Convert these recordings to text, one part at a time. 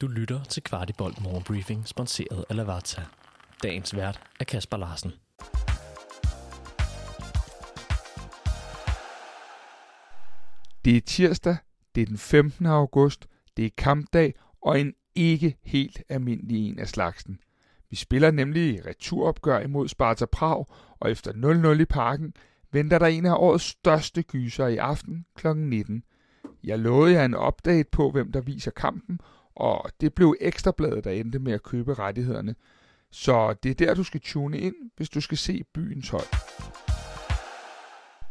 Du lytter til Kvartibolt Morgenbriefing, sponsoreret af Lavazza. Dagens vært er Kasper Larsen. Det er tirsdag, det er den 15. august, det er kampdag og en ikke helt almindelig en af slagsen. Vi spiller nemlig returopgør imod Sparta Prag, og efter 0-0 i parken venter der en af årets største gyser i aften kl. 19. Jeg lovede jer en update på, hvem der viser kampen, og det blev Ekstrabladet, der endte med at købe rettighederne. Så det er der, du skal tune ind, hvis du skal se byens hold.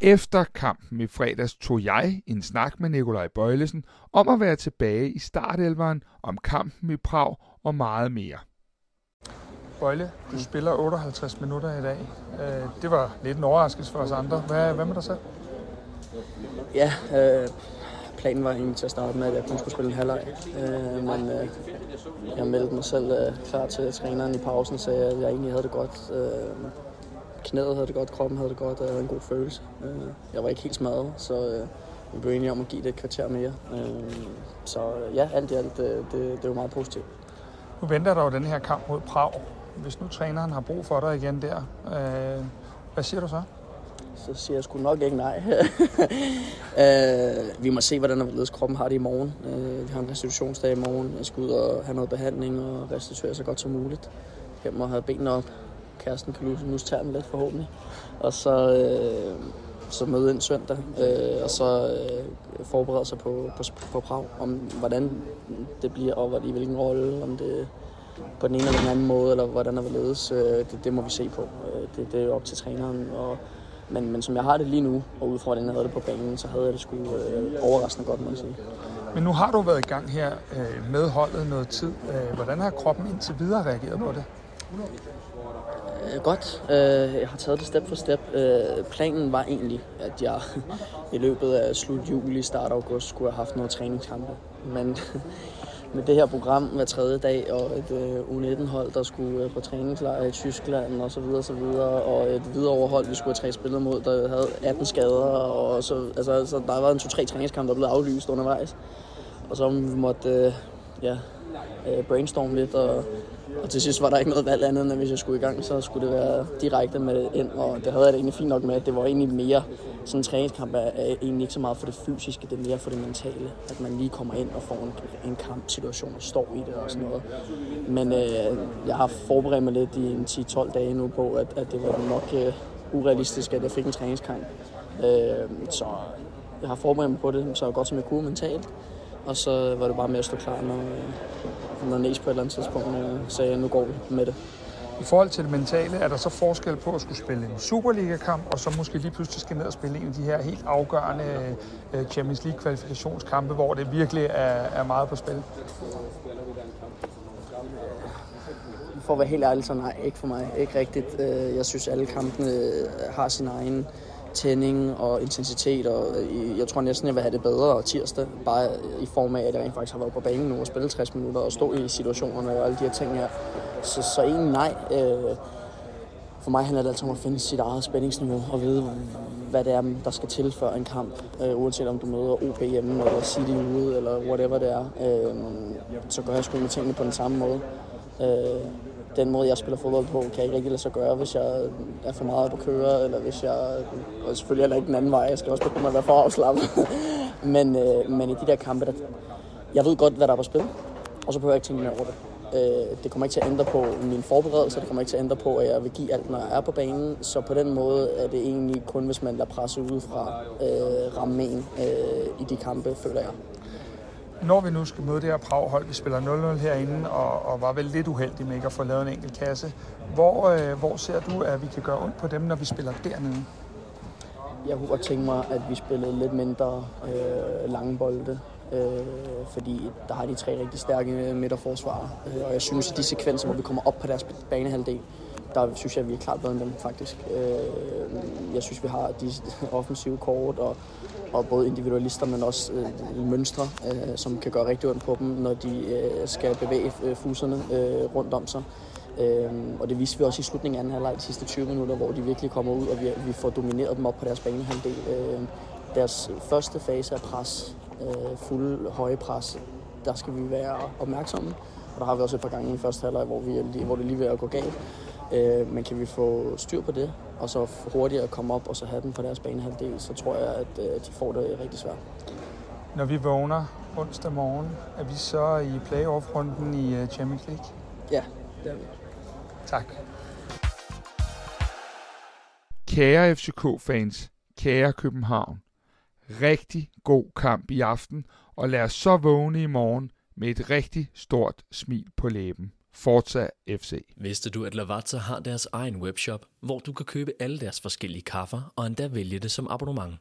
Efter kampen i fredags tog jeg en snak med Nikolaj Bøjlesen om at være tilbage i startelveren, om kampen i Prag og meget mere. Bøjle, du spiller 58 minutter i dag. Det var lidt en overraskelse for os andre. Hvad, hvad med dig selv? Ja, øh, planen var egentlig til at starte med, at jeg kun skulle spille en halvleg. Øh, men øh, jeg meldte mig selv øh, klar til træneren i pausen og sagde, at jeg egentlig havde det godt. Øh, knæet havde det godt, kroppen havde det godt, og jeg havde en god følelse. Øh, jeg var ikke helt smadret, så øh, vi blev enige om at give det et kvarter mere. Øh, så øh, ja, alt i alt, øh, det, det, det var meget positivt. Nu venter der jo den her kamp mod Prag. Hvis nu træneren har brug for dig igen der, øh, hvad siger du så? Så siger jeg sgu nok ikke nej. øh, vi må se, hvordan hvorledes kroppen har det i morgen. Øh, vi har en restitutionsdag i morgen. Jeg skal ud og have noget behandling og restituere så godt som muligt. Jeg må have benene op. Kæresten kan luse tærne lidt forhåbentlig. Og så, øh, så møde ind søndag. Øh, og så øh, forberede sig på, på, på Prag. Om hvordan det bliver, og i hvilken rolle. Om det på den ene eller den anden måde, eller hvordan der vil ledes. Øh, det, det må vi se på. Øh, det, det er op til træneren. Og, men, men som jeg har det lige nu, og ud fra hvordan jeg havde det på banen, så havde jeg det sgu øh, overraskende godt, må jeg sige. Men nu har du været i gang her øh, med holdet noget tid. Øh, hvordan har kroppen indtil videre reageret på det? Øh, godt. Øh, jeg har taget det step for step. Øh, planen var egentlig, at jeg i løbet af slut juli, start august, skulle have haft noget træningskampe. Men med det her program hver tredje dag, og et øh, U19-hold, der skulle øh, på træningslejr i Tyskland og så videre, så videre, og et videreoverhold, vi skulle have tre spillere mod, der havde 18 skader, og så, altså, så der var en to-tre træningskampe, der blev aflyst undervejs. Og så vi måtte øh, ja, øh, brainstorme lidt, og, og til sidst var der ikke noget valg andet, end hvis jeg skulle i gang, så skulle det være direkte med ind, og det havde jeg det egentlig fint nok med. Det var egentlig mere, sådan en træningskamp er, er egentlig ikke så meget for det fysiske, det er mere for det mentale. At man lige kommer ind og får en, en kampsituation og står i det og sådan noget. Men øh, jeg har forberedt mig lidt i en 10-12 dage nu på, at, at det var nok øh, urealistisk, at jeg fik en træningskamp. Øh, så jeg har forberedt mig på det så godt som jeg kunne mentalt. Og så var det bare med at stå klar, når, øh, når Næs på et eller andet tidspunkt øh, sagde, at nu går vi med det. I forhold til det mentale, er der så forskel på at skulle spille en Superliga-kamp, og så måske lige pludselig skal ned og spille en af de her helt afgørende øh, Champions League-kvalifikationskampe, hvor det virkelig er, er meget på spil? For at være helt ærlig, så nej, ikke for mig. Ikke rigtigt. Øh, jeg synes, alle kampene øh, har sin egen tænding og intensitet, og jeg tror næsten, jeg vil have det bedre tirsdag, bare i form af, at jeg rent faktisk har været på banen nu og spillet 60 minutter og stå i situationerne og alle de her ting her. Så, så egentlig nej. Øh, for mig handler det altid om at finde sit eget spændingsniveau og vide, hvad det er, der skal til før en kamp. Øh, uanset om du møder OP hjemme, eller City ude, eller whatever det er. Øh, så gør jeg sgu med tingene på den samme måde. Øh, den måde, jeg spiller fodbold på, kan jeg ikke rigtig lade sig gøre, hvis jeg er for meget på køre, eller hvis jeg... Og selvfølgelig heller ikke den anden vej, jeg skal også begynde at være for afslappet. men, øh, men i de der kampe, der, jeg ved godt, hvad der er på spil, og så behøver jeg ikke tænke mere over det. Øh, det kommer ikke til at ændre på min forberedelse, det kommer ikke til at ændre på, at jeg vil give alt, når jeg er på banen. Så på den måde er det egentlig kun, hvis man lader presse udefra øh, ramme en øh, i de kampe, føler jeg når vi nu skal møde det her Prag-hold, vi spiller 0-0 herinde, og, og var vel lidt uheldige med ikke at få lavet en enkelt kasse. Hvor, øh, hvor ser du, at vi kan gøre ondt på dem, når vi spiller dernede? Jeg kunne godt tænke mig, at vi spillede lidt mindre øh, lange bolde, øh, fordi der har de tre rigtig stærke midterforsvarer. Øh, og jeg synes, at de sekvenser, hvor vi kommer op på deres banehalvdel, der synes jeg, at vi er klart bedre end dem, faktisk. Øh, jeg synes, vi har de offensive kort, og og både individualister, men også øh, mønstre, øh, som kan gøre rigtig ondt på dem, når de øh, skal bevæge øh, fuserne øh, rundt om sig. Øhm, og det viste vi også i slutningen af anden halvleg, de sidste 20 minutter, hvor de virkelig kommer ud, og vi, vi får domineret dem op på deres banehalvdel. Øhm, deres første fase af pres, øh, fuld høje pres, der skal vi være opmærksomme. Og der har vi også et par gange i første halvleg, hvor, vi, hvor det lige ved at gå galt. Øh, men kan vi få styr på det, og så hurtigere komme op og så have den på deres banehalvdel, så tror jeg, at øh, de får det rigtig svært. Når vi vågner onsdag morgen, er vi så i playoff-runden i øh, Champions League? Ja, det er vi. Tak. Kære FCK-fans, kære København. Rigtig god kamp i aften, og lad os så vågne i morgen med et rigtig stort smil på læben. Forza FC. Vidste du, at Lavazza har deres egen webshop, hvor du kan købe alle deres forskellige kaffer og endda vælge det som abonnement?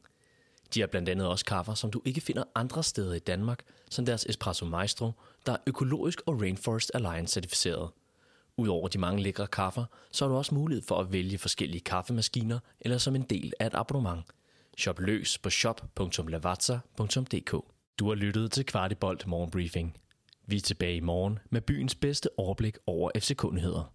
De har blandt andet også kaffer, som du ikke finder andre steder i Danmark, som deres Espresso Maestro, der er økologisk og Rainforest Alliance certificeret. Udover de mange lækre kaffer, så har du også mulighed for at vælge forskellige kaffemaskiner eller som en del af et abonnement. Shop løs på shop.lavazza.dk Du har lyttet til Kvartibolt Morgenbriefing. Vi er tilbage i morgen med byens bedste overblik over FC-kundigheder.